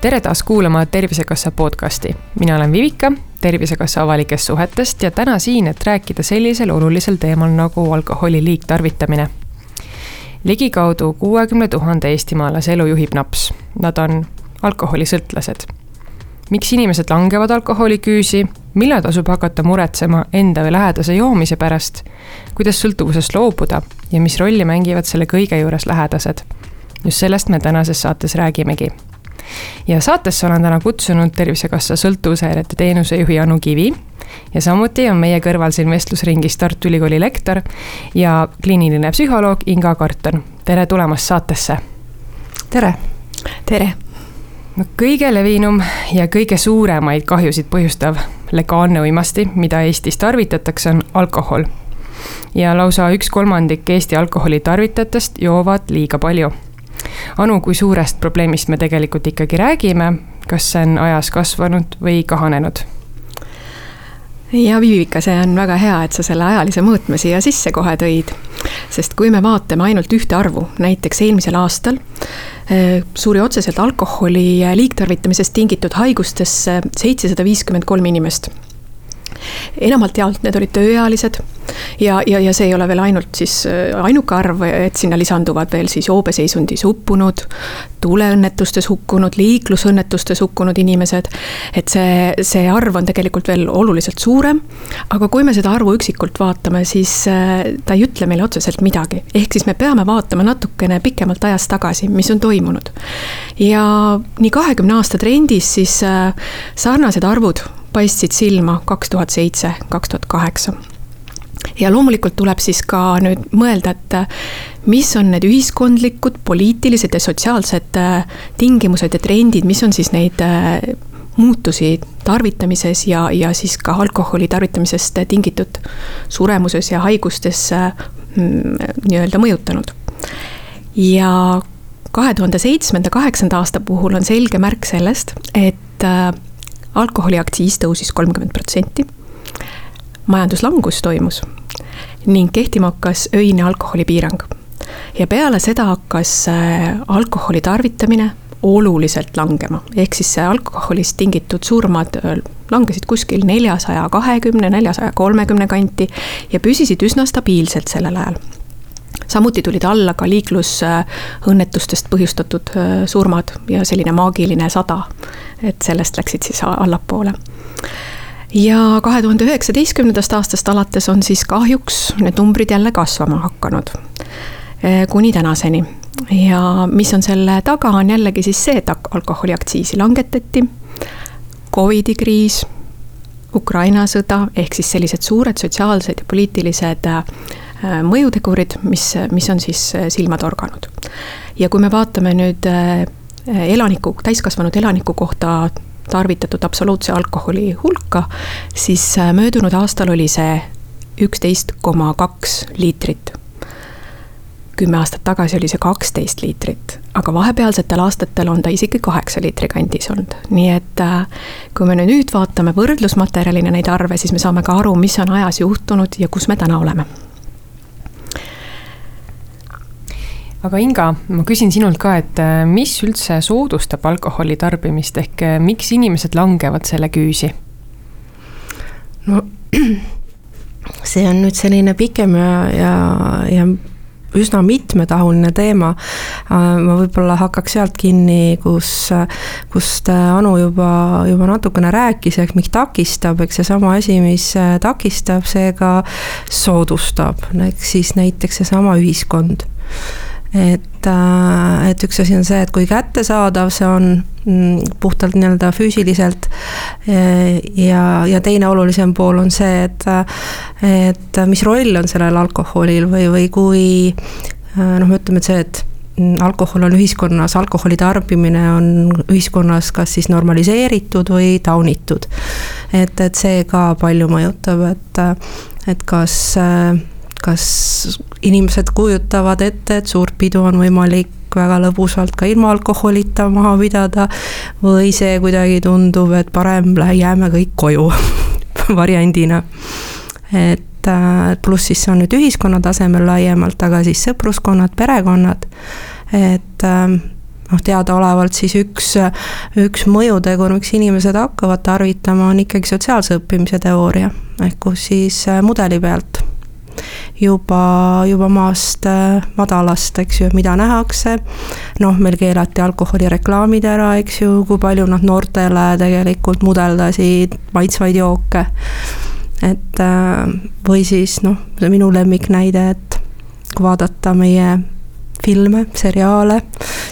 tere taas kuulama Tervisekassa podcasti, mina olen Vivika Tervisekassa avalikest suhetest ja täna siin, et rääkida sellisel olulisel teemal nagu alkoholi liigtarvitamine. ligikaudu kuuekümne tuhande eestimaalase elu juhib naps, nad on alkoholisõltlased. Miks inimesed langevad alkoholiküüsi, millal tasub hakata muretsema enda või lähedase joomise pärast, kuidas sõltuvusest loobuda ja mis rolli mängivad selle kõige juures lähedased. just sellest me tänases saates räägimegi ja saatesse olen täna kutsunud Tervisekassa sõltuvushäirete teenusejuhi Anu Kivi. ja samuti on meie kõrval siin vestlusringis Tartu Ülikooli lektor ja kliiniline psühholoog Inga Karton. tere tulemast saatesse. tere. tere no kõige levinum ja kõige suuremaid kahjusid põhjustav legaalne uimasti, mida Eestis tarvitatakse, on alkohol. ja lausa üks kolmandik Eesti alkoholitarvitajatest joovad liiga palju Anu, kui suurest probleemist me tegelikult ikkagi räägime, kas see on ajas kasvanud või kahanenud? ja Viivika, see on väga hea, et sa selle ajalise mõõtme siia sisse kohe tõid. sest kui me vaatame ainult ühte arvu, näiteks eelmisel aastal eh, suuri otseselt alkoholi liigtarvitamisest tingitud haigustesse seitsesada viiskümmend kolm inimest enamalt jaolt need olid tööealised ja, ja, ja see ei ole veel ainult siis äh, ainuke arv, et sinna lisanduvad veel siis joobeseisundis hukkunud, tuleõnnetustes hukkunud, liiklusõnnetustes hukkunud inimesed. et see, see arv on tegelikult veel oluliselt suurem. aga kui me seda arvu üksikult vaatame, siis äh, ta ei ütle meile otseselt midagi, ehk siis me peame vaatama natukene pikemalt ajas tagasi, mis on toimunud. ja nii kahekümne aasta trendis siis äh, sarnased arvud paistsid silma kaks tuhat seitse, kaks tuhat kaheksa ja loomulikult tuleb siis ka nüüd mõelda, et äh, mis on need ühiskondlikud, poliitilised ja sotsiaalsed äh, tingimused ja trendid, mis on siis neid äh, muutusi tarvitamises ja, ja siis ka alkoholi tarvitamisest tingitud suremuses ja haigustes mm, nii-öelda mõjutanud. ja kahe tuhande seitsmenda, kaheksanda aasta puhul on selge märk sellest, et alkoholiaktsiis tõusis kolmkümmend protsenti. majanduslangus toimus ning kehtima hakkas öine alkoholipiirang. ja peale seda hakkas äh, alkoholi tarvitamine oluliselt langema, ehk siis see alkoholist tingitud surmad äh, langesid kuskil neljasaja kahekümne, neljasaja kolmekümne kanti ja püsisid üsna stabiilselt sellel ajal samuti tulid alla ka liiklusõnnetustest põhjustatud äh, surmad ja selline maagiline sada. et sellest läksid siis allapoole ja kahe tuhande üheksateistkümnendast aastast alates on siis kahjuks need numbrid jälle kasvama hakanud. Äh, kuni tänaseni ja mis on selle taga, on jällegi siis see, et alkoholiaktsiisi langetati. Covidi kriis, Ukraina sõda ehk siis sellised suured sotsiaalsed ja poliitilised äh, mõjutegurid, mis, mis on siis äh, silma torganud. ja kui me vaatame nüüd äh, elaniku, täiskasvanud elaniku kohta tarvitatud absoluutse alkoholi hulka, siis möödunud aastal oli see üksteist koma kaks liitrit. kümme aastat tagasi oli see kaksteist liitrit, aga vahepealsetel aastatel on ta isegi kaheksa liitri kandis olnud, nii et kui me nüüd vaatame võrdlusmaterjalina neid arve, siis me saame ka aru, mis on ajas juhtunud ja kus me täna oleme aga Inga, ma küsin sinult ka, et äh, mis üldse soodustab alkoholi tarbimist ehk äh, miks inimesed langevad selle küüsi? no see on nüüd selline pikem ja, ja, ja üsna mitmetahuline teema. Äh, ma võib-olla hakkaks sealt kinni, kus, kust Anu juba, juba natukene rääkis, ehk mis takistab, eks seesama asi, mis takistab, see ka soodustab, ehk siis näiteks seesama ühiskond et, äh, et üks asi on see, et kui kättesaadav see on mm, puhtalt nii-öelda füüsiliselt. ja, ja teine olulisem pool on see, et, et mis roll on sellel alkoholil või, või kui äh, noh, ütleme, et see, et alkohol on ühiskonnas, alkoholi tarbimine on ühiskonnas kas siis normaliseeritud või taunitud. et, et see ka palju mõjutab, et, et kas kas inimesed kujutavad ette, et suurt pidu on võimalik väga lõbusalt ka ilma alkoholita maha pidada või see kuidagi tundub, et parem jääme kõik koju variandina. et äh, pluss siis see on nüüd ühiskonna tasemel laiemalt, aga siis sõpruskonnad, perekonnad, et äh, noh, teadaolevalt siis üks, üks mõjutegur, miks inimesed hakkavad tarvitama, on ikkagi sotsiaalse õppimise teooria, ehk kus siis äh, mudeli pealt juba, juba maast madalast, eks ju, mida nähakse. noh, meil keelati alkoholireklaamid ära, eks ju, kui palju nad noortele tegelikult mudeldasid maitsvaid jooke. et või siis noh, minu lemmiknäide, et kui vaadata meie filme, seriaale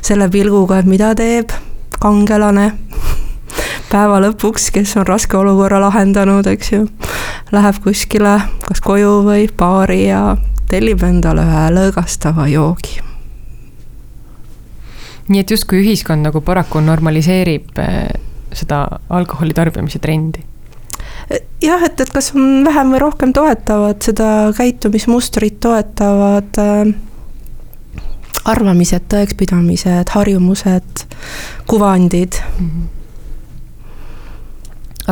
selle pilguga, et mida teeb kangelane päeva lõpuks, kes on raske olukorra lahendanud, eks ju. Läheb kuskile kas koju või baari ja tellib endale ühe lõõgastava joogi. nii et justkui ühiskond nagu paraku normaliseerib eh, seda alkoholi tarbimise trendi jah, et, et kas on vähem või rohkem toetavad seda käitumismustrit, toetavad äh, arvamised, tõekspidamised, harjumused, kuvandid mm. -hmm.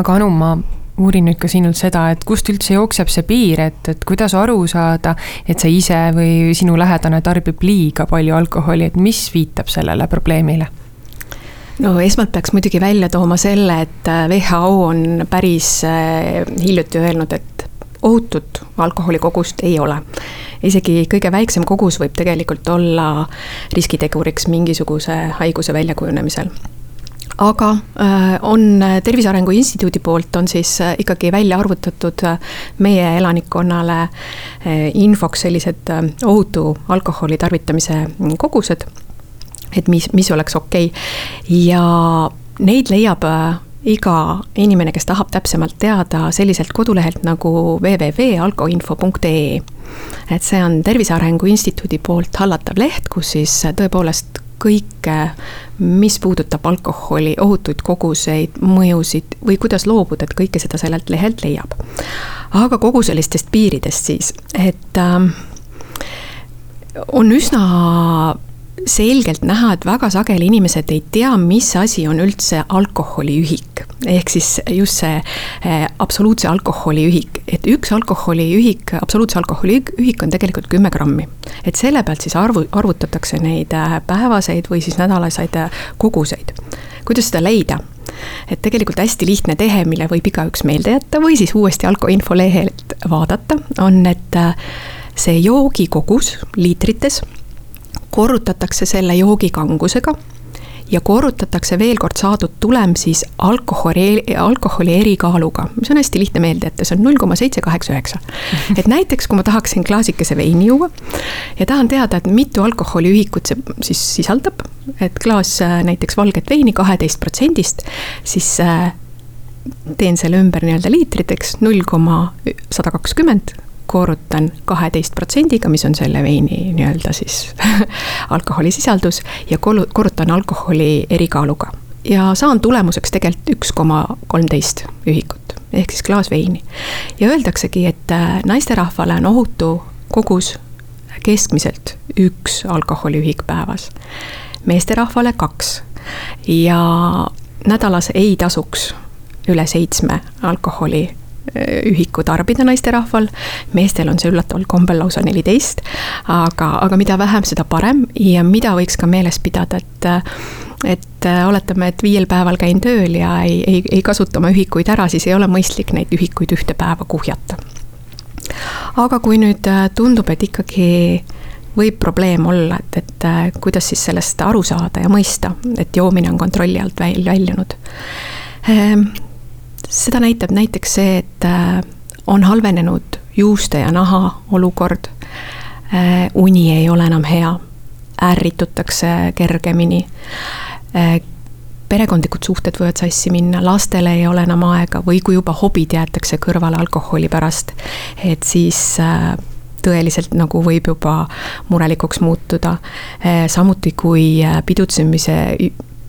aga Anu, ma uurin nüüd ka sinult seda, et kust üldse jookseb see piir, et, et kuidas aru saada, et sa ise või sinu lähedane tarbib liiga palju alkoholi, et mis viitab sellele probleemile? no esmalt peaks muidugi välja tooma selle, et WHO on päris äh, hiljuti öelnud, et ohutut alkoholikogust ei ole isegi kõige väiksem kogus võib tegelikult olla riskiteguriks mingisuguse haiguse väljakujunemisel aga äh, on Tervise Arengu Instituudi poolt on siis äh, ikkagi välja arvutatud äh, meie elanikkonnale infoks sellised ohutu alkoholi tarvitamise kogused. et mis, mis oleks okei okay. ja neid leiab iga inimene, kes tahab täpsemalt teada selliselt kodulehelt nagu www.alkoinfo.ee. et see on Tervise Arengu Instituudi poolt hallatav leht, kus siis tõepoolest kõike, mis puudutab alkoholi ohutuid koguseid, mõjusid või kuidas loobuda, et kõike seda sellelt lehelt leiab. aga kogu sellistest piiridest siis, et äh, on üsna selgelt näha, et väga sageli inimesed ei tea, mis asi on üldse alkoholiühik. ehk siis just see äh, absoluutse alkoholi ühik, et üks alkoholiühik, absoluutse alkoholi ühik on tegelikult kümme grammi. et selle pealt siis arvu, arvutatakse neid äh, päevaseid või siis nädalaseid äh, koguseid. kuidas seda leida? et tegelikult hästi lihtne tehe, mille võib igaüks meelde jätta või siis uuesti Alkoinfo lehelt vaadata, on, et see joogikogus liitrites korrutatakse selle joogi kangusega ja korrutatakse veel kord saadud tulem siis alkoholi, alkoholi erikaaluga, mis on hästi lihtne meelde jätta, see on null koma seitse kaheksa üheksa. et näiteks, kui ma tahaksin klaasikese veini juua ja tahan teada, et mitu alkoholiühikut see siis sisaldab, et klaas äh, näiteks valget veini kaheteist protsendist, siis äh, teen selle ümber nii-öelda liitriteks, null koma sada kakskümmend koorutan kaheteist protsendiga, mis on selle veini nii-öelda siis alkoholisisaldus ja korrutan alkoholi erikaaluga. ja saan tulemuseks tegelikult üks koma kolmteist ühikut, ehk siis klaas veini. ja öeldaksegi, et äh, naisterahvale on ohutu kogus keskmiselt üks alkoholiühik päevas, meesterahvale kaks ja nädalas ei tasuks üle seitsme alkoholi ühiku tarbida naisterahval. meestel on see üllataval kombel lausa neliteist. aga, aga mida vähem, seda parem ja mida võiks ka meeles pidada, et et oletame, et viiel päeval käin tööl ja ei, ei, ei kasuta oma ühikuid ära, siis ei ole mõistlik neid ühikuid ühte päeva kuhjata. aga kui nüüd tundub, et ikkagi võib probleem olla, et, et kuidas siis sellest aru saada ja mõista, et joomine on kontrolli alt välja väljunud ehm, seda näitab näiteks see, et äh, on halvenenud juuste ja naha olukord. Äh, uni ei ole enam hea, ärritutakse kergemini. Äh, perekondlikud suhted võivad sassi minna, lastel ei ole enam aega või kui juba hobid jäetakse kõrvale alkoholi pärast, et siis tõeliselt nagu võib juba murelikuks muutuda. samuti, kui pidutsemise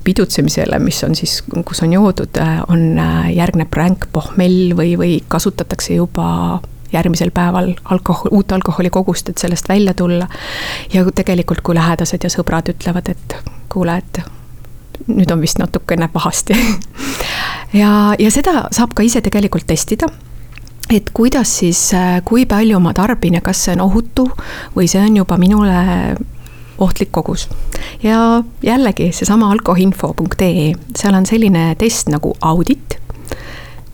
pidutsemisele, mis on siis, kus on joodud, äh, on, äh, järgneb ränk pohmell või, või kasutatakse juba järgmisel päeval alkohol, uut alkoholikogust, et sellest välja tulla. ja tegelikult, kui lähedased ja sõbrad ütlevad, et kuule, et nüüd on vist natukene pahasti ja, ja seda saab ka ise tegelikult testida et kuidas siis, kui palju ma tarbin ja kas see on ohutu või see on juba minule ohtlik kogus. ja jällegi seesama alkoinfo.ee, seal on selline test nagu audit.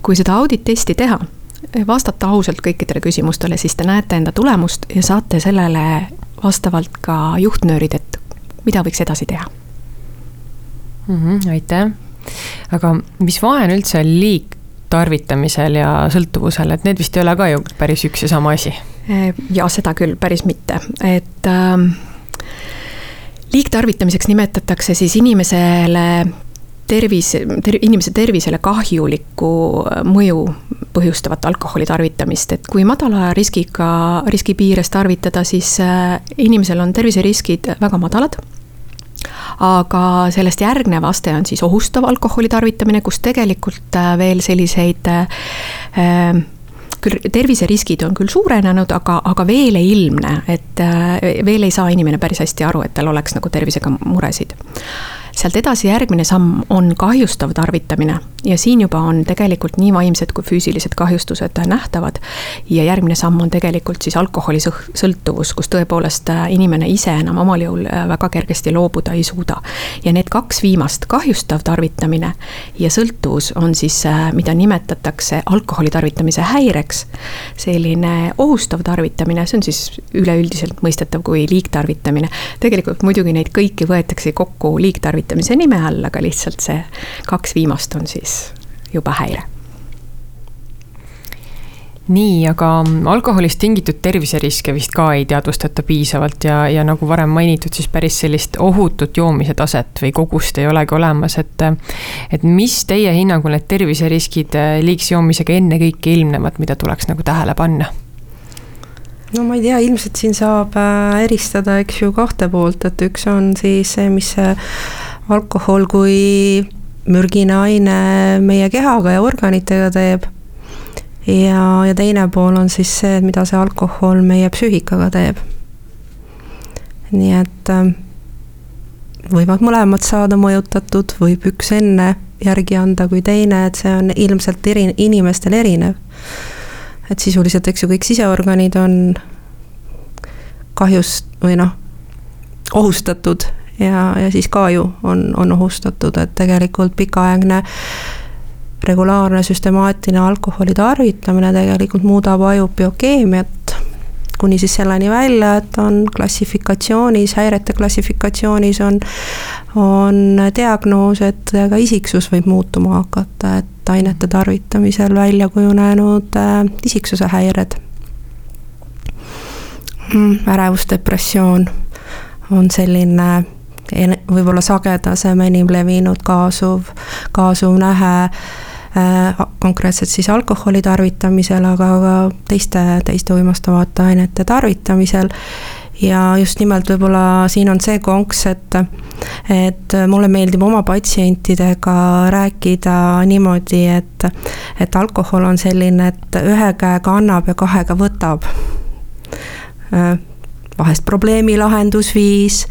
kui seda audit testi teha, vastata ausalt kõikidele küsimustele, siis te näete enda tulemust ja saate sellele vastavalt ka juhtnöörid, et mida võiks edasi teha mm. -hmm, aitäh, aga mis vahe on üldse liigtarvitamisel ja sõltuvusel, et need vist ei ole ka ju päris üks ja sama asi? ja seda küll, päris mitte, et äh, liigtarvitamiseks nimetatakse siis inimesele tervis ter,, inimese tervisele kahjulikku mõju põhjustavat alkoholi tarvitamist, et kui madala riskiga, riski piires tarvitada, siis äh, inimesel on terviseriskid väga madalad. Aga sellest järgnev aste on siis ohustav alkoholi tarvitamine, kus tegelikult äh, veel selliseid äh, küll terviseriskid on küll suurenenud, aga, aga veel ei ilmne, et äh, veel ei saa inimene päris hästi aru, et tal oleks nagu tervisega muresid sealt edasi järgmine samm on kahjustav tarvitamine ja siin juba on tegelikult nii vaimsed kui füüsilised kahjustused nähtavad. ja järgmine samm on tegelikult siis alkoholisõltuvus, kus tõepoolest äh, inimene ise enam omal jõul äh, väga kergesti loobuda ei suuda. ja need kaks viimast, kahjustav tarvitamine ja sõltuvus on siis, äh, mida nimetatakse alkoholi tarvitamise häireks. selline ohustav tarvitamine, see on siis üleüldiselt mõistetav kui liigtarvitamine. tegelikult muidugi neid kõiki võetakse kokku liigtarvitamise tarvitamise nime all, aga lihtsalt see kaks viimast on siis juba häire nii, aga alkoholist tingitud terviseriske vist ka ei teadvustata piisavalt ja, ja nagu varem mainitud, siis päris sellist ohutut joomise taset või kogust ei olegi olemas, et. et mis teie hinnangul need terviseriskid liigse joomisega ennekõike ilmnevad, mida tuleks nagu tähele panna? no ma ei tea, ilmselt siin saab äh, eristada, eks ju, kahte poolt, et üks on siis see, mis alkohol kui mürgine aine meie kehaga ja organitega teeb. ja, ja teine pool on siis see, mida see alkohol meie psüühikaga teeb. nii et äh, võivad mõlemad saada mõjutatud, võib üks enne järgi anda kui teine, et see on ilmselt eri, inimestel erinev. et sisuliselt, eks ju, kõik siseorganid on kahjus või noh, ohustatud ja, ja siis ka ju on, on ohustatud, et tegelikult pikaaegne regulaarne süstemaatiline alkoholi tarvitamine tegelikult muudab aju biokeemiat kuni siis selleni välja, et on klassifikatsioonis, häirete klassifikatsioonis on, on diagnoos, et ka isiksus võib muutuma hakata, et ainete tarvitamisel välja kujunenud äh, isiksuse häired mm,. ärevusdepressioon on selline võib-olla sagedasem, enim levinud kaasuv, kaasuv nähe äh, konkreetselt siis alkoholi tarvitamisel, aga ka teiste, teiste uimastavate ainete tarvitamisel. ja just nimelt võib-olla siin on see konks, et, et mulle meeldib oma patsientidega rääkida niimoodi, et, et alkohol on selline, et ühe käega annab ja kahega võtab äh, vahest probleemi lahendusviis.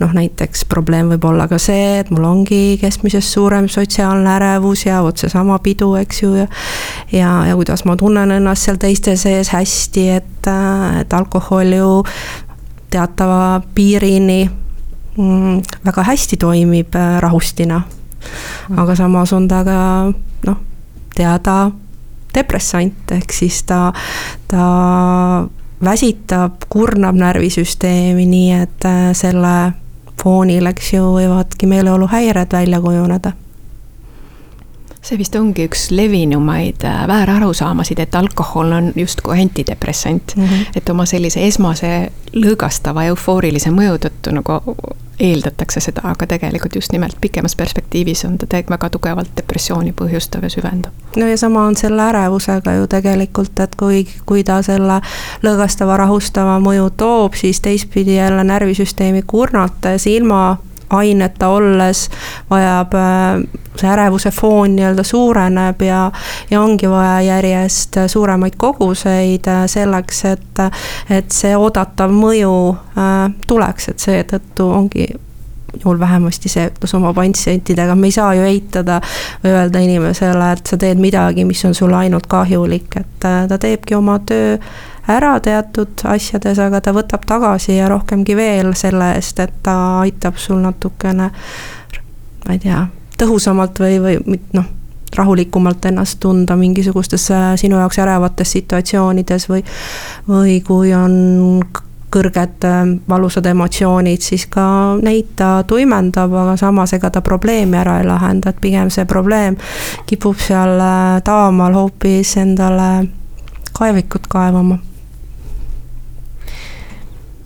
noh, näiteks probleem võib olla ka see, et mul ongi keskmisest suurem sotsiaalne ärevus ja vot seesama pidu, eks ju, ja. ja, ja kuidas ma tunnen ennast seal teiste sees hästi, et, et alkohol ju teatava piirini mm, väga hästi toimib äh, rahustina. aga samas on ta ka noh, teada depressant, ehk siis ta, ta väsitab, kurnab närvisüsteemi, nii et äh, selle foonil, eks ju, võivadki meeleoluhäired välja kujuneda see vist ongi üks levinumaid äh, väärarusaamasid, et alkohol on justkui antidepressant mm. -hmm. et oma sellise esmase lõõgastava eufoorilise mõju tõttu nagu eeldatakse seda, aga tegelikult just nimelt pikemas perspektiivis on ta tegelikult väga tugevalt depressiooni põhjustav ja süvendav. no ja sama on selle ärevusega ju tegelikult, et kui, kui ta selle lõõgastava, rahustava mõju toob, siis teistpidi jälle närvisüsteemi kurnates ilma aineta olles vajab, äh, see ärevuse foon nii-öelda suureneb ja, ja ongi vaja järjest suuremaid koguseid äh, selleks, et, et see oodatav mõju äh, tuleks, et seetõttu ongi juhul vähemasti see ütles oma patsientidega, me ei saa ju eitada või öelda inimesele, et sa teed midagi, mis on sulle ainult kahjulik, et ta teebki oma töö ära teatud asjades, aga ta võtab tagasi ja rohkemgi veel selle eest, et ta aitab sul natukene, ma ei tea, tõhusamalt või, või noh, rahulikumalt ennast tunda mingisugustes äh, sinu jaoks ärevates situatsioonides või, või kui on kõrged äh, valusad emotsioonid, siis ka neid ta tuimendab, aga samas ega ta probleemi ära ei lahenda, et pigem see probleem kipub seal äh, taamal hoopis endale kaevikut kaevama.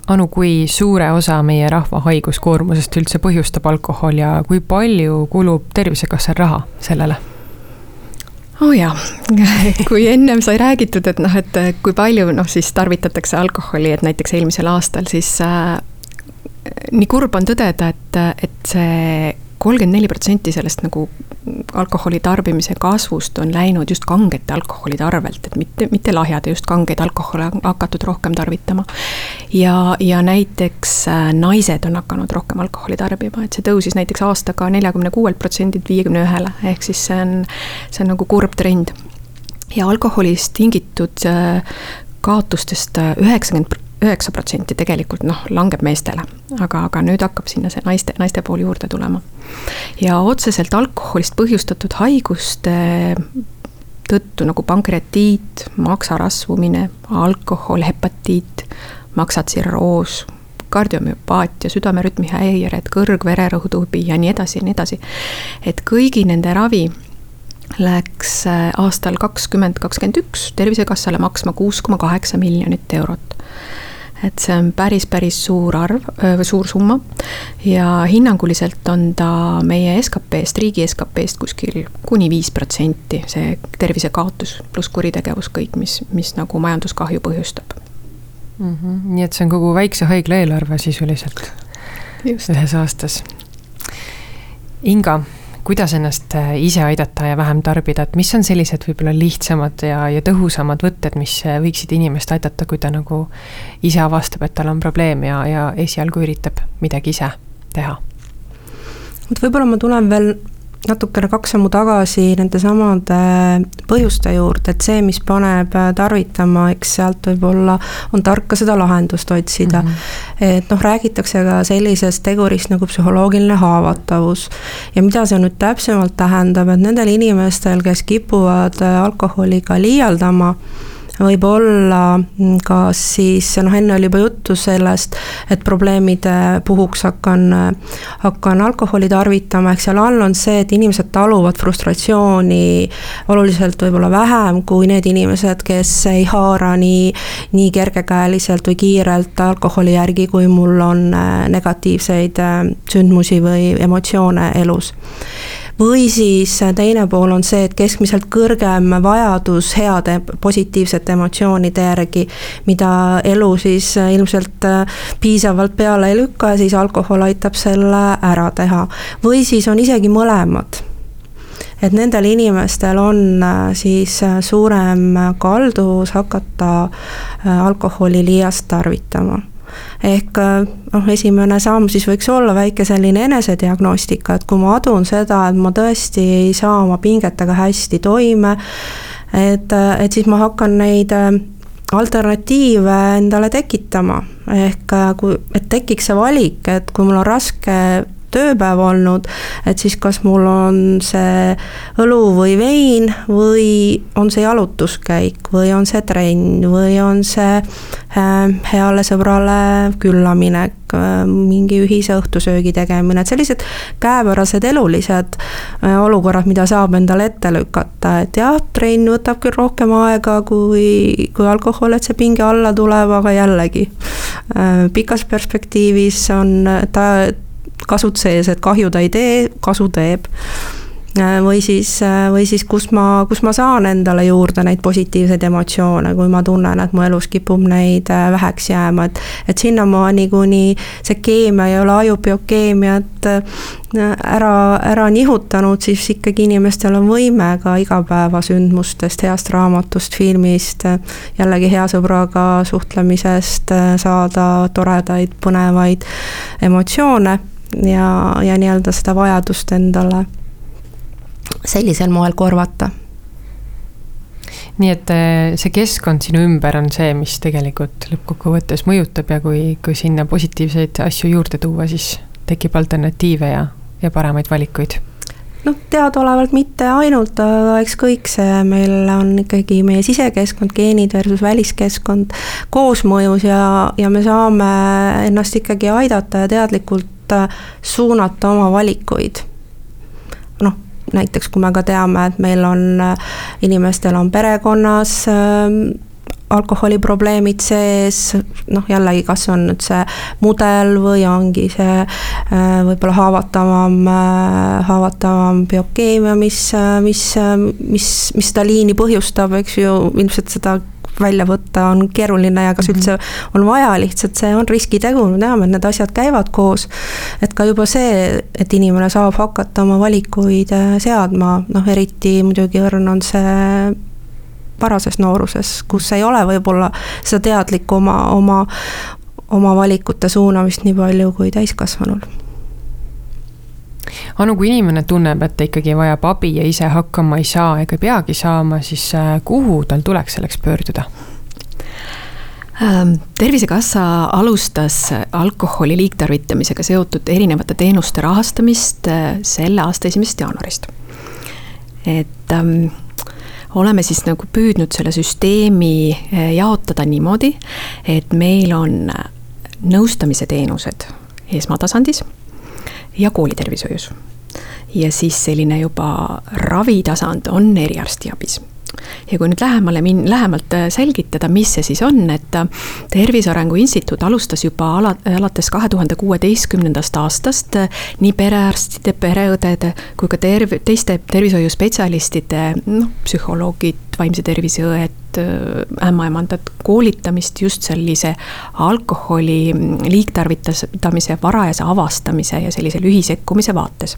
Anu, kui suure osa meie rahva haiguskoormusest üldse põhjustab alkohol ja kui palju kulub Tervisekassal raha sellele? oo oh jaa, kui ennem sai räägitud, et noh, et kui palju noh, siis tarvitatakse alkoholi, et näiteks eelmisel aastal siis äh, nii kurb on tõdeda, et, et see kolmkümmend neli protsenti sellest nagu alkoholi tarbimise kasvust on läinud just kangete alkoholide arvelt, et mitte, mitte lahjad, just kangeid alkohole on hakatud rohkem tarvitama. ja, ja näiteks äh, naised on hakanud rohkem alkoholi tarbima, et see tõusis näiteks aastaga neljakümne kuuelt protsendilt viiekümne ühele, ehk siis see on, see on nagu kurb trend. ja alkoholist tingitud äh, kaotustest äh, üheksakümmend üheksa protsenti tegelikult noh, langeb meestele, aga, aga nüüd hakkab sinna see naiste, naiste pool juurde tulema. ja otseselt alkoholist põhjustatud haiguste tõttu nagu pankreatiit, maksarasvumine, alkohol, hepatiit, maksatsirroos, kardiomüopaatia, südamerütmi häired, kõrgvererõhutõubi ja nii edasi ja nii edasi. et kõigi nende ravi läks äh, aastal kakskümmend kakskümmend üks Tervisekassale maksma kuus koma kaheksa miljonit eurot et see on päris, päris suur arv või suur summa. ja hinnanguliselt on ta meie SKP-st, riigi SKP-st kuskil kuni viis protsenti, see tervisekaotus pluss kuritegevus, kõik, mis, mis nagu majanduskahju põhjustab mm. -hmm. nii et see on kogu väikse haigla eelarve sisuliselt ühes aastas. Inga kuidas ennast äh, ise aidata ja vähem tarbida, et mis on sellised võib-olla lihtsamad ja, ja tõhusamad võtted, mis äh, võiksid inimest aidata, kui ta nagu ise avastab, et tal on probleem ja, ja esialgu üritab midagi ise teha? vot võib-olla ma tulen veel natukene kaks sammu tagasi nendesamade põhjuste juurde, et see, mis paneb tarvitama, eks sealt võib-olla on tark ka seda lahendust otsida mm. -hmm. et noh, räägitakse ka sellisest tegurist nagu psühholoogiline haavatavus. ja mida see nüüd täpsemalt tähendab, et nendel inimestel, kes kipuvad alkoholiga liialdama võib olla kas siis, noh enne oli juba juttu sellest, et probleemide puhuks hakkan, hakkan alkoholi tarvitama, ehk seal all on see, et inimesed taluvad frustratsiooni oluliselt võib-olla vähem kui need inimesed, kes ei haara nii, nii kergekäeliselt või kiirelt alkoholi järgi, kui mul on negatiivseid sündmusi või emotsioone elus või siis teine pool on see, et keskmiselt kõrgem vajadus heade positiivsete emotsioonide järgi, mida elu siis ilmselt piisavalt peale ei lükka ja siis alkohol aitab selle ära teha. või siis on isegi mõlemad et nendel inimestel on siis suurem kalduvus hakata alkoholi liiast tarvitama ehk äh, noh, esimene samm siis võiks olla väike selline enesediagnostika, et kui ma adun seda, et ma tõesti ei saa oma pingetega hästi toime, et, äh, et siis ma hakkan neid äh, alternatiive endale tekitama, ehk kui, et tekiks see valik, et kui mul on raske tööpäev olnud, et siis kas mul on see õlu või vein või on see jalutuskäik või on see trenn või on see äh, heale sõbrale küllaminek, äh, mingi ühise õhtusöögi tegemine, et sellised käepärased elulised äh, olukorrad, mida saab endale ette lükata, et jah, trenn võtab küll rohkem aega kui, kui alkohol, et see pinge alla tuleb, aga jällegi pikas perspektiivis on ta kasud sees, et kahju ta ei tee, kasu teeb. Äh, või siis, äh, või siis kus ma, kus ma saan endale juurde neid positiivseid emotsioone, kui ma tunnen, et mu elus kipub neid äh, väheks jääma, et et sinnamaani, kuni see keemia ei ole ajubiokeemiat ära, ära nihutanud, siis ikkagi inimestel on võime ka igapäevasündmustest, heast raamatust, filmist, jällegi hea sõbraga suhtlemisest saada toredaid, põnevaid emotsioone ja, ja nii-öelda seda vajadust endale sellisel moel korvata. Nii et äh, see keskkond sinu ümber on see, mis tegelikult lõppkokkuvõttes mõjutab ja kui, kui sinna positiivseid asju juurde tuua, siis tekib alternatiive ja, ja paremaid valikuid. Noh, teadaolevalt mitte ainult, aga eks kõik see meil on ikkagi meie sisekeskkond, geenid versus väliskeskkond koosmõjus ja, ja me saame ennast ikkagi aidata ja teadlikult äh, suunata oma valikuid. noh, näiteks kui me ka teame, et meil on, äh, inimestel on perekonnas ähm, alkoholiprobleemid sees, noh jällegi, kas on nüüd see mudel või ongi see äh, võib-olla haavatavam, äh, haavatavam biokeemia, mis, äh, mis, mis, mis seda liini põhjustab, eks ju, ilmselt seda välja võtta on keeruline ja kas mhm. üldse on vaja, lihtsalt see on riskitegu, me teame, et need asjad käivad koos. et ka juba see, et inimene saab hakata oma valikuid seadma, noh eriti muidugi õrn on see varases nooruses, kus ei ole võib-olla seda teadlikku oma, oma, oma valikute suunamist nii palju kui täiskasvanul Anu, kui inimene tunneb, et ta ikkagi vajab abi ja ise hakkama ei saa ega peagi saama, siis äh, kuhu tal tuleks selleks pöörduda? Ähm, tervisekassa alustas alkoholi liigtarvitamisega seotud erinevate teenuste rahastamist äh, selle aasta esimesest jaanuarist. et ähm, oleme siis nagu püüdnud selle süsteemi eh, jaotada niimoodi, et meil on nõustamise teenused esmatasandis ja koolitervishoius. ja siis selline juba ravitasand on eriarstiabis ja kui nüüd lähemale min-, lähemalt äh, selgitada, mis see siis on, et äh, Tervise Arengu Instituut alustas juba ala, alates kahe tuhande kuueteistkümnendast aastast äh, nii perearstide, pereõdede kui ka terv-, teiste tervishoiuspetsialistide, noh, psühholoogid, vaimse tervise õed, ämmaemandad koolitamist just sellise alkoholi mm, liigtarvitamise varajase avastamise ja sellise lühisekkumise vaates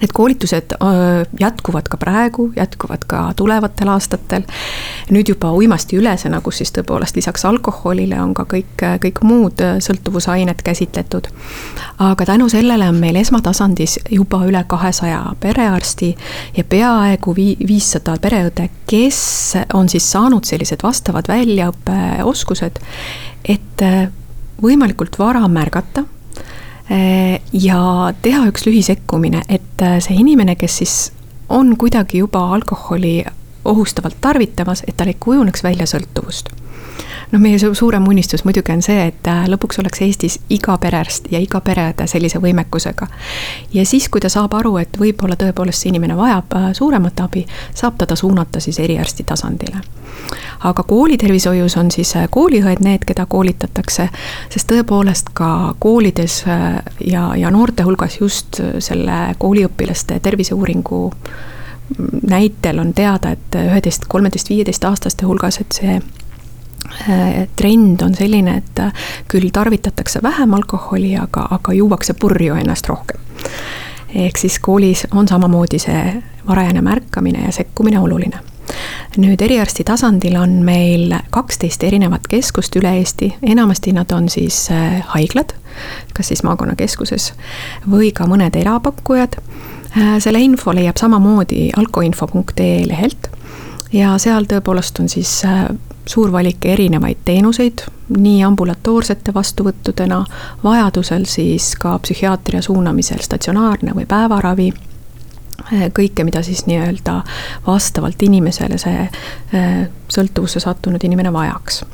Need koolitused jätkuvad ka praegu, jätkuvad ka tulevatel aastatel. nüüd juba uimastiülesena, kus siis tõepoolest lisaks alkoholile on ka kõik, kõik muud sõltuvusained käsitletud. aga tänu sellele on meil esmatasandis juba üle kahesaja perearsti ja peaaegu viissada pereõde, kes on siis saanud sellised vastavad väljaõppeoskused, et võimalikult vara märgata ja teha üks lühisekkumine, et äh, see inimene, kes siis on kuidagi juba alkoholi ohustavalt tarvitamas, et tal ei kujuneks välja sõltuvust noh, meie suurem unistus muidugi on see, et äh, lõpuks oleks Eestis iga perearst ja iga pereõde sellise võimekusega. ja siis, kui ta saab aru, et võib-olla tõepoolest see inimene vajab äh, suuremat abi, saab ta suunata siis eriarsti tasandile. aga koolitervishoius on siis äh, kooliõed need, keda koolitatakse, sest tõepoolest ka koolides ja, ja noorte hulgas just selle kooliõpilaste terviseuuringu näitel on teada, et üheteist, kolmeteist, viieteist aastaste hulgas, et see trend on selline, et äh, küll tarvitatakse vähem alkoholi, aga, aga juuakse purju ennast rohkem. ehk siis koolis on samamoodi see varajane märkamine ja sekkumine oluline. nüüd eriarsti tasandil on meil kaksteist erinevat keskust üle Eesti, enamasti nad on siis äh, haiglad, kas siis maakonnakeskuses või ka mõned erapakkujad. selle info leiab samamoodi alkoinfo.ee lehelt ja seal tõepoolest on siis suur valik erinevaid teenuseid, nii ambulatoorsete vastuvõttudena, vajadusel siis ka psühhiaatria suunamisel statsionaarne või päevaravi kõike, mida siis nii-öelda vastavalt inimesele see äh, sõltuvusse sattunud inimene vajaks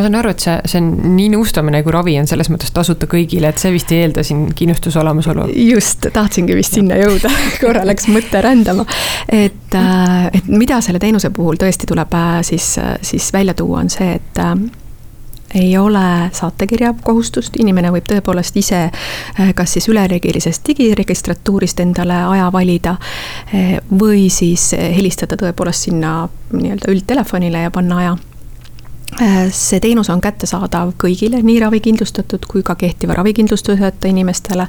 ma saan aru, et see, see on nii nõustamine kui ravi on selles mõttes tasuta kõigile, et see vist ei eelda siin kindlustuse olemasolu. just, tahtsingi vist sinna jõuda korra läks mõte rändama. et, äh, et mida selle teenuse puhul tõesti tuleb äh, siis, siis välja tuua, on see, et äh, ei ole saatekirja kohustust, inimene võib tõepoolest ise kas siis üleriigilisest digiregistratuurist endale aja valida või siis helistada tõepoolest sinna nii-öelda üldtelefonile ja panna aja see teenus on kättesaadav kõigile, nii ravikindlustatud kui ka kehtiva ravikindlustuseta inimestele.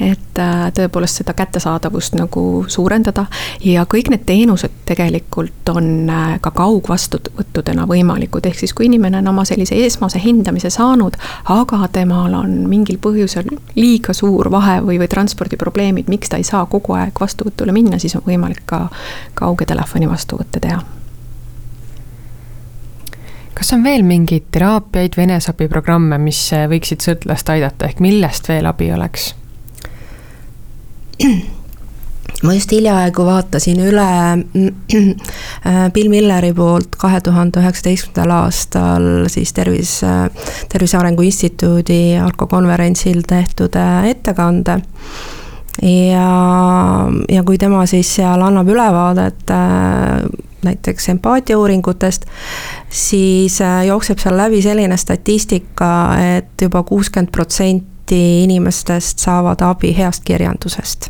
et äh, tõepoolest seda kättesaadavust nagu suurendada. Ja kõik need teenused tegelikult on äh, ka kaugvastuvõtu metodena võimalikud, ehk siis kui inimene on oma sellise esmase hindamise saanud, aga temal on mingil põhjusel liiga suur vahe või, või transpordiprobleemid, miks ta ei saa kogu aeg vastuvõtule minna, siis on võimalik ka kauge telefoni vastuvõtte teha kas on veel mingeid teraapiaid või eneseabiprogramme, mis võiksid sõltlast aidata, ehk millest veel abi oleks? ma just hiljaaegu vaatasin üle äh, Bill Milleri poolt kahe tuhande üheksateistkümnendal aastal siis Tervis, Tervise Arengu Instituudi alkokonverentsil tehtud äh, ettekande ja, ja kui tema siis seal annab ülevaadet äh, näiteks empaatiauuringutest, siis jookseb seal läbi selline statistika, et juba kuuskümmend protsenti inimestest saavad abi heast kirjandusest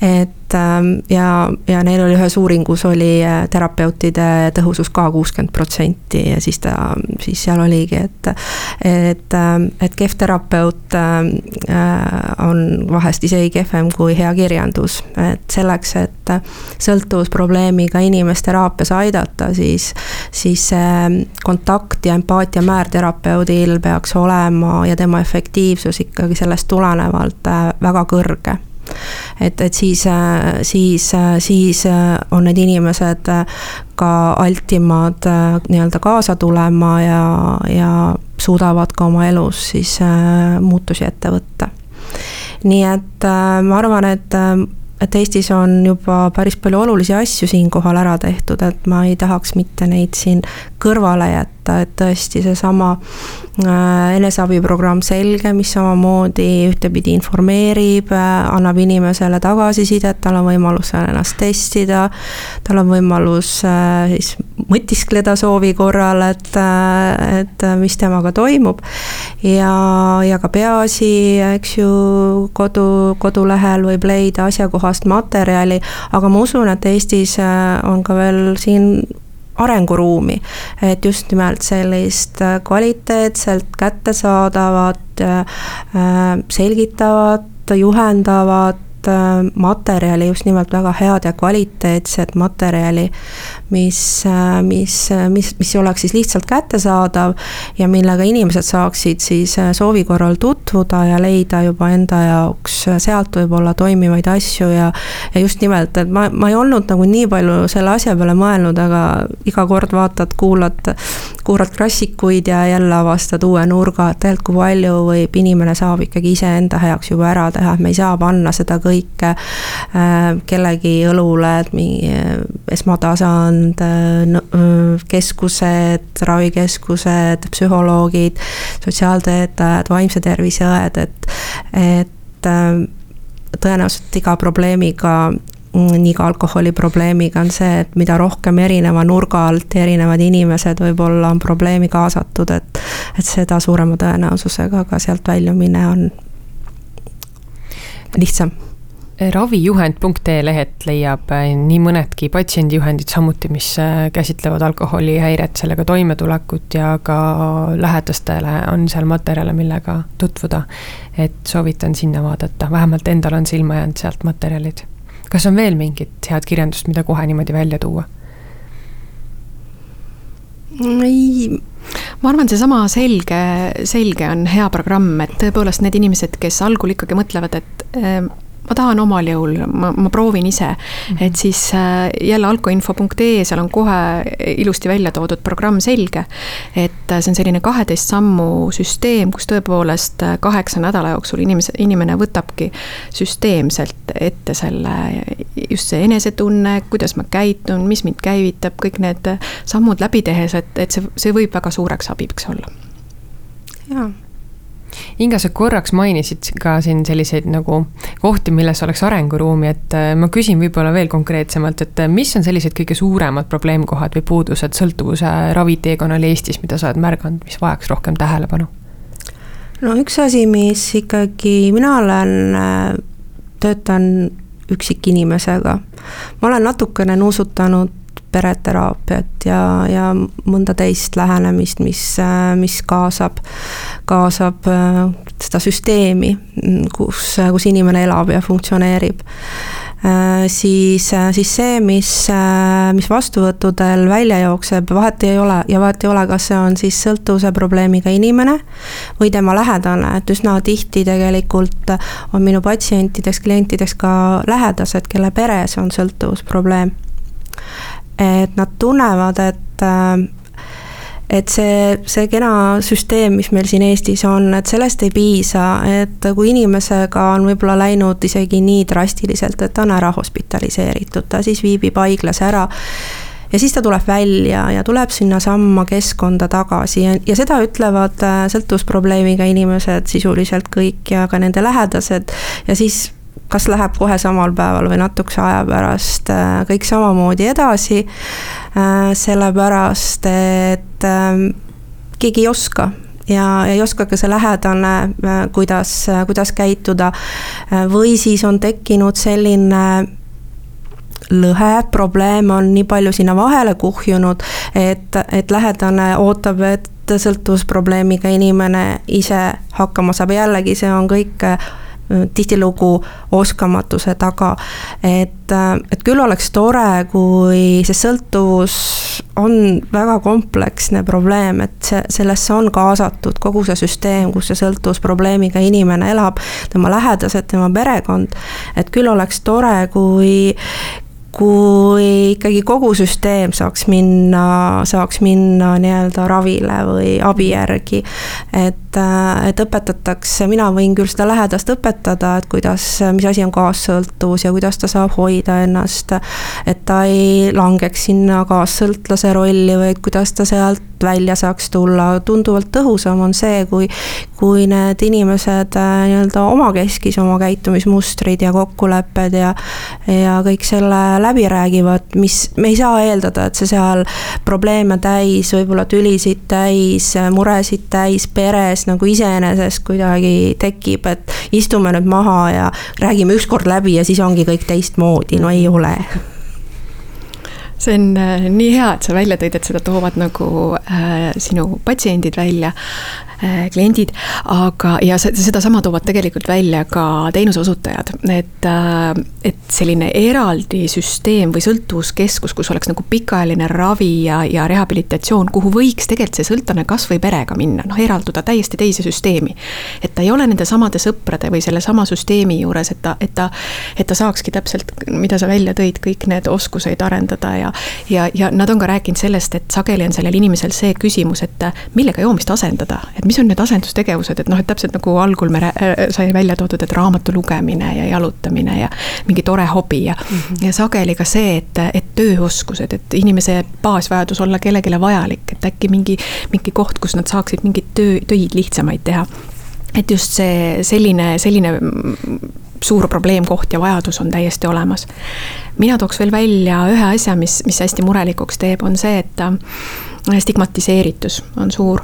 et ähm, ja, ja neil oli ühes uuringus oli äh, terapeutide tõhusus ka kuuskümmend protsenti ja siis ta, siis seal oligi, et et, ähm, et kehv terapeut ähm, äh, on vahest isegi kehvem kui hea kirjandus, et selleks, et sõltuvusprobleemiga inimest teraapias aidata, siis siis see kontakt ja empaatia määr terapeudil peaks olema ja tema efektiivsus ikkagi sellest tulenevalt äh, väga kõrge et, et siis, siis, siis on need inimesed ka altimad nii-öelda kaasa tulema ja, ja suudavad ka oma elus siis muutusi ette võtta. nii et ma arvan, et et Eestis on juba päris palju olulisi asju siinkohal ära tehtud, et ma ei tahaks mitte neid siin kõrvale jätta, et tõesti seesama äh, eneseabiprogramm Selge, mis samamoodi ühtepidi informeerib, äh, annab inimesele tagasisidet, tal on võimalus ennast testida, tal on võimalus äh, siis mõtiskleda soovi korral, et, et mis temaga toimub. ja, ja ka Peaasi, eks ju, kodu, kodulehel võib leida asjakohast materjali, aga ma usun, et Eestis on ka veel siin arenguruumi, et just nimelt sellist kvaliteetselt kättesaadavat, selgitavat, juhendavat Äh, materjali, just nimelt väga head ja kvaliteetset materjali, mis, äh, mis, mis, mis oleks siis lihtsalt kättesaadav ja millega inimesed saaksid siis äh, soovi korral tutvuda ja leida juba enda jaoks sealt võib-olla toimivaid asju ja ja just nimelt, et ma, ma ei olnud nagu nii palju selle asja peale mõelnud, aga iga kord vaatad, kuulad, kuulad klassikuid ja jälle avastad uue nurga, et tegelikult kui palju võib inimene saab ikkagi iseenda heaks juba ära teha, et me ei saa panna seda kõike äh, kellegi õlule, et mingi äh, esmatasand, äh, keskused, ravikeskused, psühholoogid, sotsiaaltöötajad, vaimse tervise õed, et, et tõenäoliselt iga probleemiga mm, nii ka alkoholiprobleemiga on see, et mida rohkem erineva nurga alt erinevad inimesed võib-olla on probleemi kaasatud, et, et seda suurema tõenäosusega ka sealt väljumine on lihtsam ravijuhend.ee lehelt leiab äh, nii mõnedki patsiendijuhendid samuti, mis äh, käsitlevad alkoholihäiret, sellega toimetulekut ja ka lähedastele on seal materjale, millega tutvuda. et soovitan sinna vaadata, vähemalt endal on silma jäänud sealt materjalid. kas on veel mingit head kirjandust, mida kohe niimoodi välja tuua? ei, ma arvan, seesama selge, selge on hea programm, et tõepoolest need inimesed, kes algul ikkagi mõtlevad, et äh, ma tahan omal jõul, ma, ma proovin ise mm. -hmm. et siis äh, jälle alkoinfo.ee, seal on kohe ilusti välja toodud programm selge. et äh, see on selline kaheteist sammu süsteem, kus tõepoolest äh, kaheksa nädala jooksul inimese, inimene võtabki süsteemselt ette selle, just see enesetunne, kuidas ma käitun, mis mind käivitab, kõik need sammud läbi tehes, et, et see, see võib väga suureks abiks olla. jaa Inga, sa korraks mainisid ka siin selliseid nagu kohti, milles oleks arenguruumi, et äh, ma küsin võib-olla veel konkreetsemalt, et äh, mis on sellised kõige suuremad probleemkohad või puudused sõltuvuse raviteekonnal Eestis, mida sa oled märganud, mis vajaks rohkem tähelepanu? no üks asi, mis ikkagi, mina olen, äh, töötan üksikinimesega. ma olen natukene nuusutanud pereteraapiat ja, ja mõnda teist lähenemist, mis, mis kaasab, kaasab äh, seda süsteemi, kus, kus inimene elab ja funktsioneerib. siis, siis see, mis, mis vastuvõttudel välja jookseb, vahet ei ole ja vahet ei ole, kas see on siis sõltuvuse probleemiga inimene või tema lähedane, et üsna tihti tegelikult on minu patsientideks, klientideks ka lähedased, kelle peres on sõltuvusprobleem. Et nad tunnevad, et et see, see kena süsteem, mis meil siin Eestis on, et sellest ei piisa, et kui inimesega on võib-olla läinud isegi nii drastiliselt, et ta on ära hospitaliseeritud, ta siis viibib haiglas ära ja siis ta tuleb välja ja tuleb sinnasamma keskkonda tagasi ja, ja seda ütlevad äh, sõltuvusprobleemiga inimesed sisuliselt kõik ja ka nende lähedased. Ja siis kas läheb kohe samal päeval või natukese aja pärast äh, kõik samamoodi edasi. Äh, sellepärast, et ähm, keegi ei oska ja ei oska ka see lähedane, äh, kuidas, kuidas käituda. või siis on tekkinud selline lõhe, probleem on nii palju sinna vahele kuhjunud, et, et lähedane ootab, et sõltuvusprobleemiga inimene ise hakkama saab, jällegi see on kõik tihtilugu oskamatuse taga. et, et küll oleks tore, kui see sõltuvus on väga kompleksne probleem, et see, sellesse on kaasatud kogu see süsteem, kus see sõltuvusprobleemiga inimene elab, tema lähedased, tema perekond. et küll oleks tore, kui, kui ikkagi kogu süsteem saaks minna, saaks minna nii-öelda ravile või abi järgi. et, et õpetatakse, mina võin küll seda lähedast õpetada, et kuidas, mis asi on kaassõltuvus ja kuidas ta saab hoida ennast. et ta ei langeks sinna kaassõltlase rolli või et kuidas ta sealt välja saaks tulla, tunduvalt tõhusam on see, kui, kui need inimesed äh, nii-öelda omakeskis oma käitumismustrid ja kokkulepped ja, ja kõik selle läbi räägivad, mis, me ei saa eeldada, et see seal probleeme täis, võib-olla tülisid täis, muresid täis peres nagu iseenesest kuidagi tekib, et istume nüüd maha ja räägime ükskord läbi ja siis ongi kõik teistmoodi, no ei ole see on äh, nii hea, et sa välja tõid, et seda toovad nagu äh, sinu patsiendid välja äh,, kliendid, aga, ja sedasama toovad tegelikult välja ka teenuseosutajad, et äh,, et selline eraldi süsteem või sõltuvuskeskus, kus oleks nagu pikaajaline ravi ja, ja rehabilitatsioon, kuhu võiks tegelikult see sõltlane kasvõi perega minna, noh, eralduda täiesti teise süsteemi. et ta ei ole nende samade sõprade või sellesama süsteemi juures, et ta, et ta, et ta saakski täpselt, mida sa välja tõid, kõik need oskuseid arendada ja ja, ja, ja nad on ka rääkinud sellest, et sageli on sellel inimesel see küsimus, et millega joomist asendada, et mis on need asendustegevused, et noh, et täpselt nagu algul me sai välja toodud, et raamatu lugemine ja jalutamine ja mingi tore hobi ja mm, -hmm. ja sageli ka see, et, et tööoskused, et inimese baasvajadus olla kellelegi vajalik, et äkki mingi, mingi koht, kus nad saaksid mingeid töö, töid lihtsamaid teha. Et just see selline, selline suur probleemkoht ja vajadus on täiesti olemas. mina tooks veel välja ühe asja, mis, mis hästi murelikuks teeb, on see, et äh, stigmatiseeritus on suur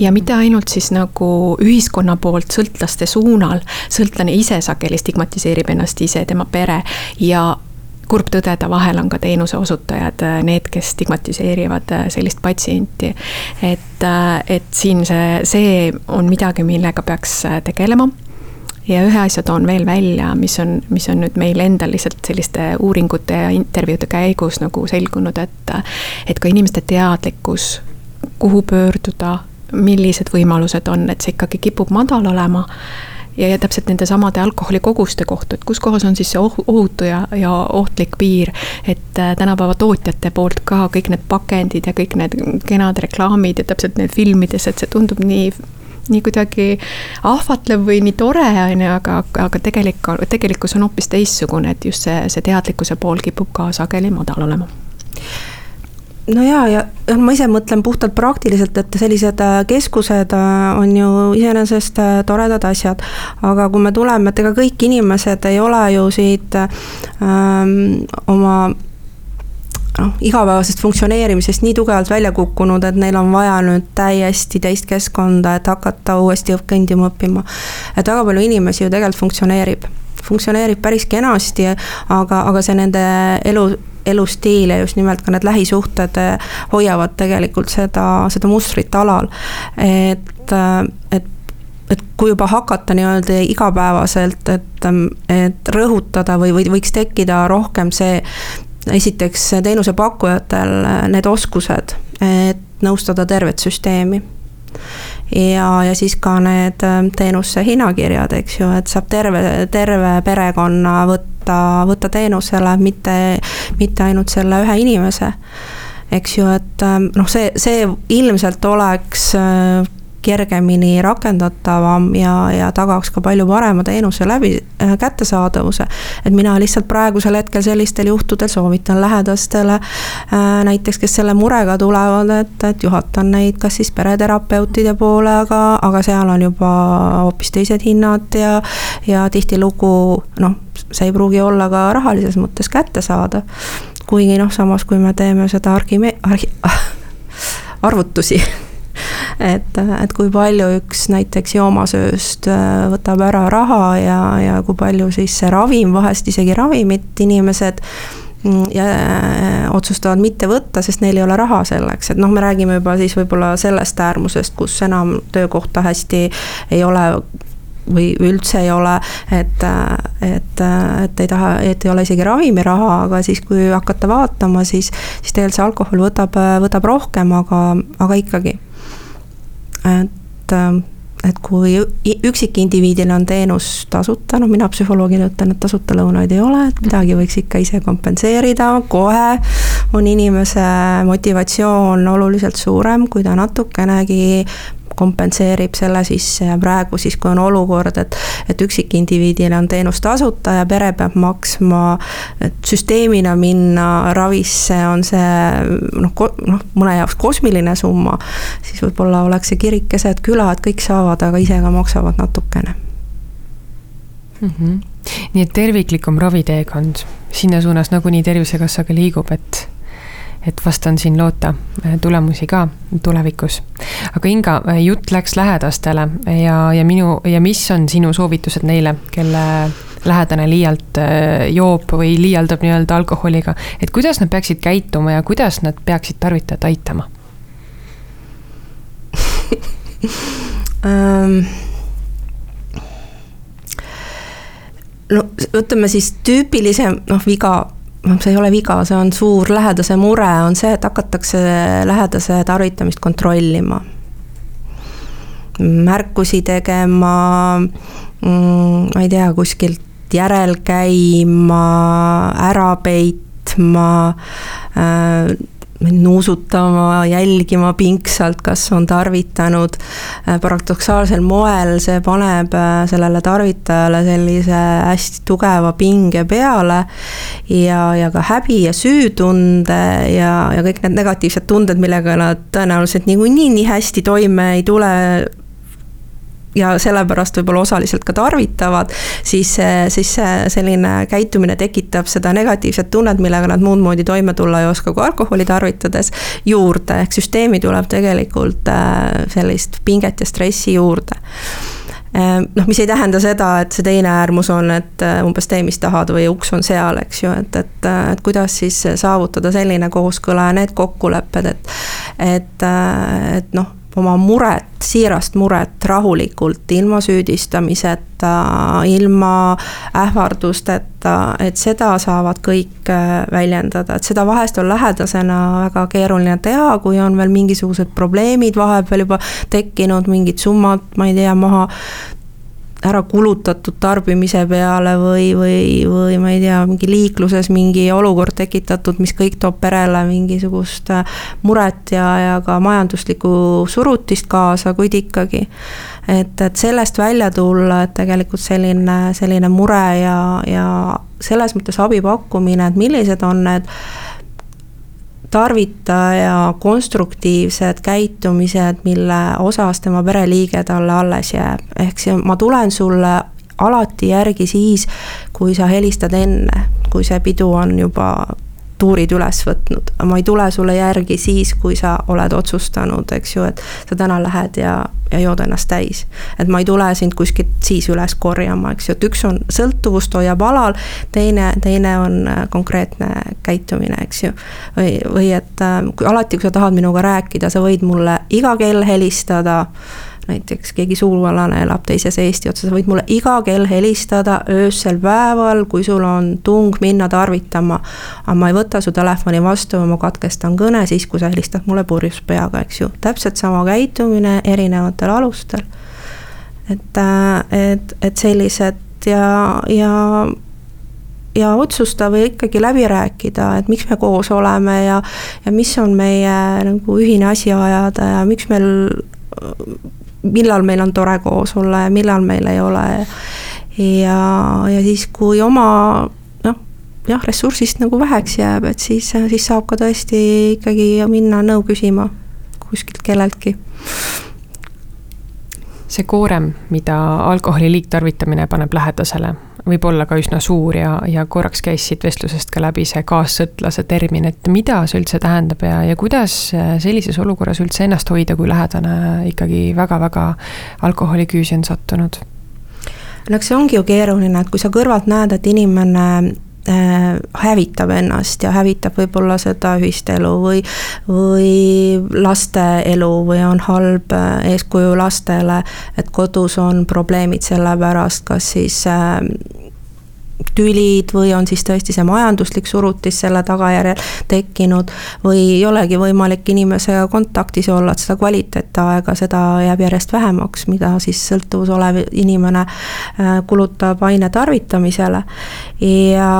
ja mitte ainult siis nagu ühiskonna poolt sõltlaste suunal, sõltlane ise sageli stigmatiseerib ennast ise, tema pere ja kurb tõdeda, vahel on ka teenuseosutajad äh, need, kes stigmatiseerivad äh, sellist patsienti. et, et siin see, see on midagi, millega peaks tegelema ja ühe asja toon veel välja, mis on, mis on nüüd meil endal lihtsalt selliste uuringute ja intervjuude käigus nagu selgunud, et, et ka inimeste teadlikkus, kuhu pöörduda, millised võimalused on, et see ikkagi kipub madal olema ja, ja täpselt nende samade alkoholikoguste kohta, et kus kohas on siis see ohutu ja, ja ohtlik piir. et äh, tänapäeva tootjate poolt ka kõik need pakendid ja kõik need kenad reklaamid ja täpselt need filmides, et see tundub nii nii kuidagi ahvatlev või nii tore, on ju, aga, aga tegelik, tegelikkus on hoopis teistsugune, et just see, see teadlikkuse pool kipub ka sageli madal olema no ja, ja ma ise mõtlen puhtalt praktiliselt, et sellised äh, keskused äh, on ju iseenesest äh, toredad asjad. aga kui me tuleme, et ega kõik inimesed ei ole ju siit ähm, oma noh, igapäevasest funktsioneerimisest nii tugevalt välja kukkunud, et neil on vaja nüüd täiesti teist keskkonda, et hakata uuesti kõndima õppima. et väga palju inimesi ju tegelikult funktsioneerib, funktsioneerib päris kenasti, aga, aga see nende elu, elustiil ja just nimelt ka need lähisuhted hoiavad tegelikult seda, seda mustrit alal. et, et et kui juba hakata nii-öelda igapäevaselt, et, et rõhutada või, või võiks tekkida rohkem see, esiteks teenusepakkujatel need oskused, et nõustada tervet süsteemi ja, ja siis ka need teenuse hinnakirjad, eks ju, et saab terve, terve perekonna võtta, võtta teenusele, mitte, mitte ainult selle ühe inimese. eks ju, et noh, see, see ilmselt oleks kergemini rakendatavam ja, ja tagaks ka palju parema teenuse läbi äh, kättesaadavuse. et mina lihtsalt praegusel hetkel sellistel juhtudel soovitan lähedastele äh, näiteks, kes selle murega tulevad, et, et juhatan neid kas siis pereterapeutide poole, aga, aga seal on juba hoopis teised hinnad ja, ja tihtilugu noh, see ei pruugi olla ka rahalises mõttes kättesaadav. kuigi noh, samas kui me teeme seda argi-, argi-, arvutusi et, et kui palju üks näiteks joomasööst äh, võtab ära raha ja, ja kui palju siis see ravim, vahest isegi ravimit inimesed mm, ja äh, otsustavad mitte võtta, sest neil ei ole raha selleks, et noh, me räägime juba siis võib-olla sellest äärmusest, kus enam töökohta hästi ei ole või üldse ei ole, et, et, et ei taha, et ei ole isegi ravimiraha, aga siis, kui hakata vaatama, siis, siis tegelikult see alkohol võtab, võtab rohkem, aga, aga ikkagi et, ähm, et kui üksikindiviidil on teenus tasuta, noh mina psühholoogina ütlen, et tasuta lõunaid ei ole, et midagi võiks ikka ise kompenseerida, kohe on inimese motivatsioon oluliselt suurem, kui ta natukenegi kompenseerib selle sisse ja praegu siis, kui on olukord, et, et üksikindiviidile on teenus tasuta ja pere peab maksma, et süsteemina minna ravisse on see noh, noh, mõne jaoks kosmiline summa, siis võib-olla oleks see kirik keset küla, et kõik saavad, aga ise ka maksavad natukene mm. -hmm. nii et terviklikum raviteekond, sinna suunas nagunii Tervisekassa ka liigub, et et vast on siin loota äh, tulemusi ka tulevikus. aga Inga, äh, jutt läks lähedastele ja, ja minu ja mis on sinu soovitused neile, kelle lähedane liialt äh, joob või liialdab nii-öelda alkoholiga, et kuidas nad peaksid käituma ja kuidas nad peaksid tarvitajat aitama um...? no ütleme siis tüüpilisem noh, viga noh, see ei ole viga, see on suur lähedase mure, on see, et hakatakse lähedase tarvitamist kontrollima. märkusi tegema, mm, ma ei tea, kuskilt järel käima, ära peitma äh,, nuusutama, jälgima pingsalt, kas on tarvitanud. Äh, paradoksaalsel moel see paneb äh, sellele tarvitajale sellise hästi tugeva pinge peale. ja, ja ka häbi ja süütunde ja, ja kõik need negatiivsed tunded, millega nad tõenäoliselt niikuinii nii hästi toime ei tule ja sellepärast võib-olla osaliselt ka tarvitavad, siis, siis see selline käitumine tekitab seda negatiivset tunnet, millega nad muud moodi toime tulla ei oska kui alkoholi tarvitades, juurde, ehk süsteemi tuleb tegelikult äh, sellist pinget ja stressi juurde. Äh, noh, mis ei tähenda seda, et see teine äärmus on, et äh, umbes tee, mis tahad või uks on seal, eks ju, et, et, et kuidas siis saavutada selline kooskõla ja need kokkulepped, et, et, et noh oma muret, siirast muret rahulikult, ilma süüdistamiseta, ilma ähvardusteta, et seda saavad kõik äh, väljendada, et seda vahest on lähedasena väga keeruline teha, kui on veel mingisugused probleemid vahepeal juba tekkinud, mingid summad, ma ei tea, maha ära kulutatud tarbimise peale või, või, või ma ei tea, mingi liikluses mingi olukord tekitatud, mis kõik toob perele mingisugust äh, muret ja, ja ka majanduslikku surutist kaasa, kuid ikkagi. et, et sellest välja tulla, et tegelikult selline, selline mure ja, ja selles mõttes abi pakkumine, et millised on need tarvitaja konstruktiivsed käitumised, mille osas tema pereliige talle alles jääb. ehk see, ma tulen sulle alati järgi siis, kui sa helistad enne, kui see pidu on juba tuurid üles võtnud. ma ei tule sulle järgi siis, kui sa oled otsustanud, eks ju, et sa täna lähed ja, ja jood ennast täis. et ma ei tule sind kuskilt siis üles korjama, eks ju, et üks on sõltuvust hoiab alal, teine, teine on äh, konkreetne käitumine, eks ju. või, või et äh, kui alati, kui sa tahad minuga rääkida, sa võid mulle iga kell helistada näiteks keegi sugulane elab teises Eesti otsas, sa võid mulle iga kell helistada öösel päeval, kui sul on tung minna tarvitama. aga ma ei võta su telefoni vastu, ma katkestan kõne siis, kui sa helistad mulle purjus peaga, eks ju. täpselt sama käitumine erinevatel alustel. et, äh, et, et sellised ja, ja ja otsusta või ikkagi läbi rääkida, et miks me koos oleme ja, ja mis on meie nagu ühine asi ajada ja miks meil, millal meil on tore koos olla ja millal meil ei ole. ja, ja siis, kui oma noh, jah, ressursist nagu väheks jääb, et siis, siis saab ka tõesti ikkagi minna nõu küsima kuskilt kelleltki see koorem, mida alkoholi liigtarvitamine paneb lähedasele, võib olla ka üsna suur ja, ja korraks käis siit vestlusest ka läbi see kaassõltlase termin, et mida see üldse tähendab ja, ja kuidas sellises olukorras üldse ennast hoida, kui lähedane ikkagi väga-väga alkoholiküüsi on sattunud? no eks see ongi ju keeruline, et kui sa kõrvalt näed, et inimene Äh, hävitab ennast ja hävitab võib-olla seda ühist elu või, või laste elu või on halb äh, eeskuju lastele, et kodus on probleemid selle pärast, kas siis äh, tülid või on siis tõesti see majanduslik surutis selle tagajärjel tekkinud või ei olegi võimalik inimesega kontaktis olla, et seda kvaliteetaega, seda jääb järjest vähemaks, mida siis sõltuvus olev inimene äh, kulutab aine tarvitamisele. ja,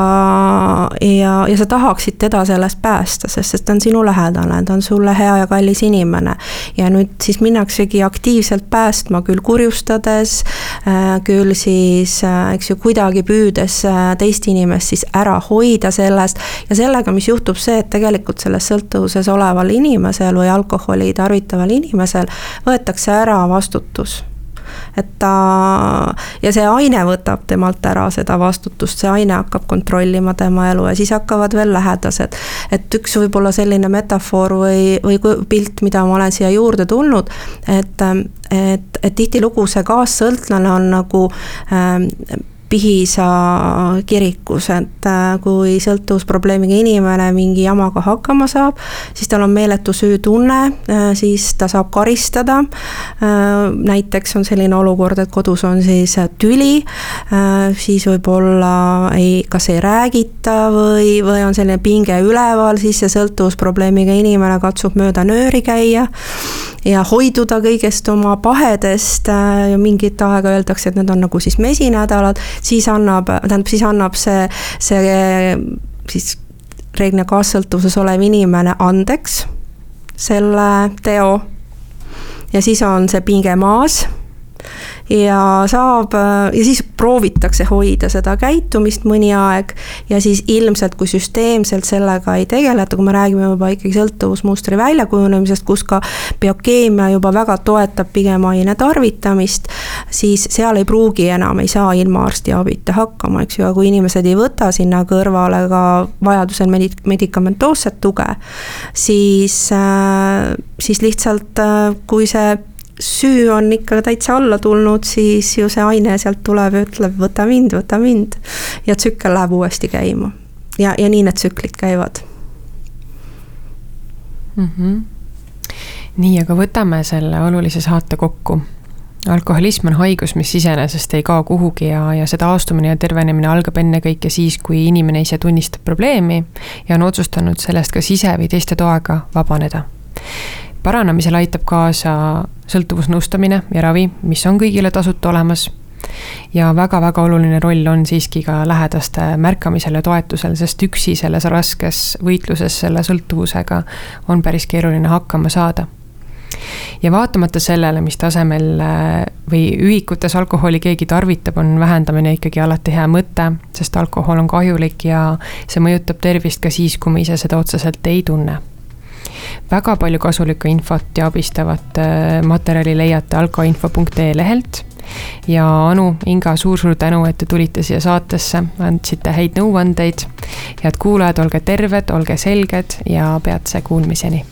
ja, ja sa tahaksid teda sellest päästa, sest, sest ta on sinu lähedane, ta on sulle hea ja kallis inimene. ja nüüd siis minnaksegi aktiivselt päästma, küll kurjustades, äh, küll siis äh, eks ju kuidagi püüdes teist inimest siis ära hoida sellest. ja sellega, mis juhtub see, et tegelikult selles sõltuvuses oleval inimesel või alkoholi tarvitaval inimesel võetakse ära vastutus et ta ja see aine võtab temalt ära seda vastutust, see aine hakkab kontrollima tema elu ja siis hakkavad veel lähedased. et üks võib-olla selline metafoor või, või pilt, mida ma olen siia juurde tulnud, et, et, et tihtilugu see kaassõltlane on nagu äh, Pihisa kirikus, et äh, kui sõltuvusprobleemiga inimene mingi jamaga hakkama saab, siis tal on meeletu süütunne, äh, siis ta saab karistada. Äh, näiteks on selline olukord, et kodus on siis tüli, siis võib-olla ei, kas ei räägita või, või on selline pinge üleval, siis see sõltuvusprobleemiga inimene katsub mööda nööri käia ja hoiduda kõigest oma pahedest ja mingit aega öeldakse, et need on nagu siis mesinädalad siis annab, tähendab, siis annab see, see siis reeglina kaassõltuvuses olev inimene andeks selle teo. ja siis on see pinge maas ja saab ja siis proovitakse hoida seda käitumist mõni aeg ja siis ilmselt, kui süsteemselt sellega ei tegeleta, kui me räägime juba ikkagi sõltuvusmustri väljakujunemisest, kus ka biokeemia juba väga toetab pigem aine tarvitamist, siis seal ei pruugi enam, ei saa ilma arstiabita hakkama, eks ju, aga kui inimesed ei võta sinna kõrvale ka vajadusel medik-, medikamentoosset tuge, siis, äh, siis lihtsalt äh, kui see süü on ikka täitsa alla tulnud, siis ju see aine sealt tuleb ja ütleb, võta mind, võta mind. ja tsükkel läheb uuesti käima. ja, ja nii need tsüklid käivad mm. -hmm. nii, aga võtame selle olulise saate kokku. alkoholism on haigus, mis iseenesest ei kao kuhugi ja, ja see taastumine ja tervenemine algab ennekõike siis, kui inimene ise tunnistab probleemi ja on otsustanud sellest kas ise või teiste toega vabaneda paranemisele aitab kaasa sõltuvusnõustamine ja ravi, mis on kõigile tasuta olemas. ja väga-väga oluline roll on siiski ka lähedaste märkamisel ja toetusel, sest üksi selles raskes võitluses selle sõltuvusega on päris keeruline hakkama saada ja vaatamata sellele, mis tasemel äh, või ühikutes alkoholi keegi tarvitab, on vähendamine ikkagi alati hea mõte, sest alkohol on kahjulik ja see mõjutab tervist ka siis, kui me ise seda otseselt ei tunne väga palju kasulikku infot ja abistavat äh, materjali leiate alkoinfo.ee lehelt. ja Anu, Inga suur,, suur-suur tänu, et te tulite siia saatesse, andsite häid nõuandeid. head kuulajad, olge terved, olge selged ja peatse kuulmiseni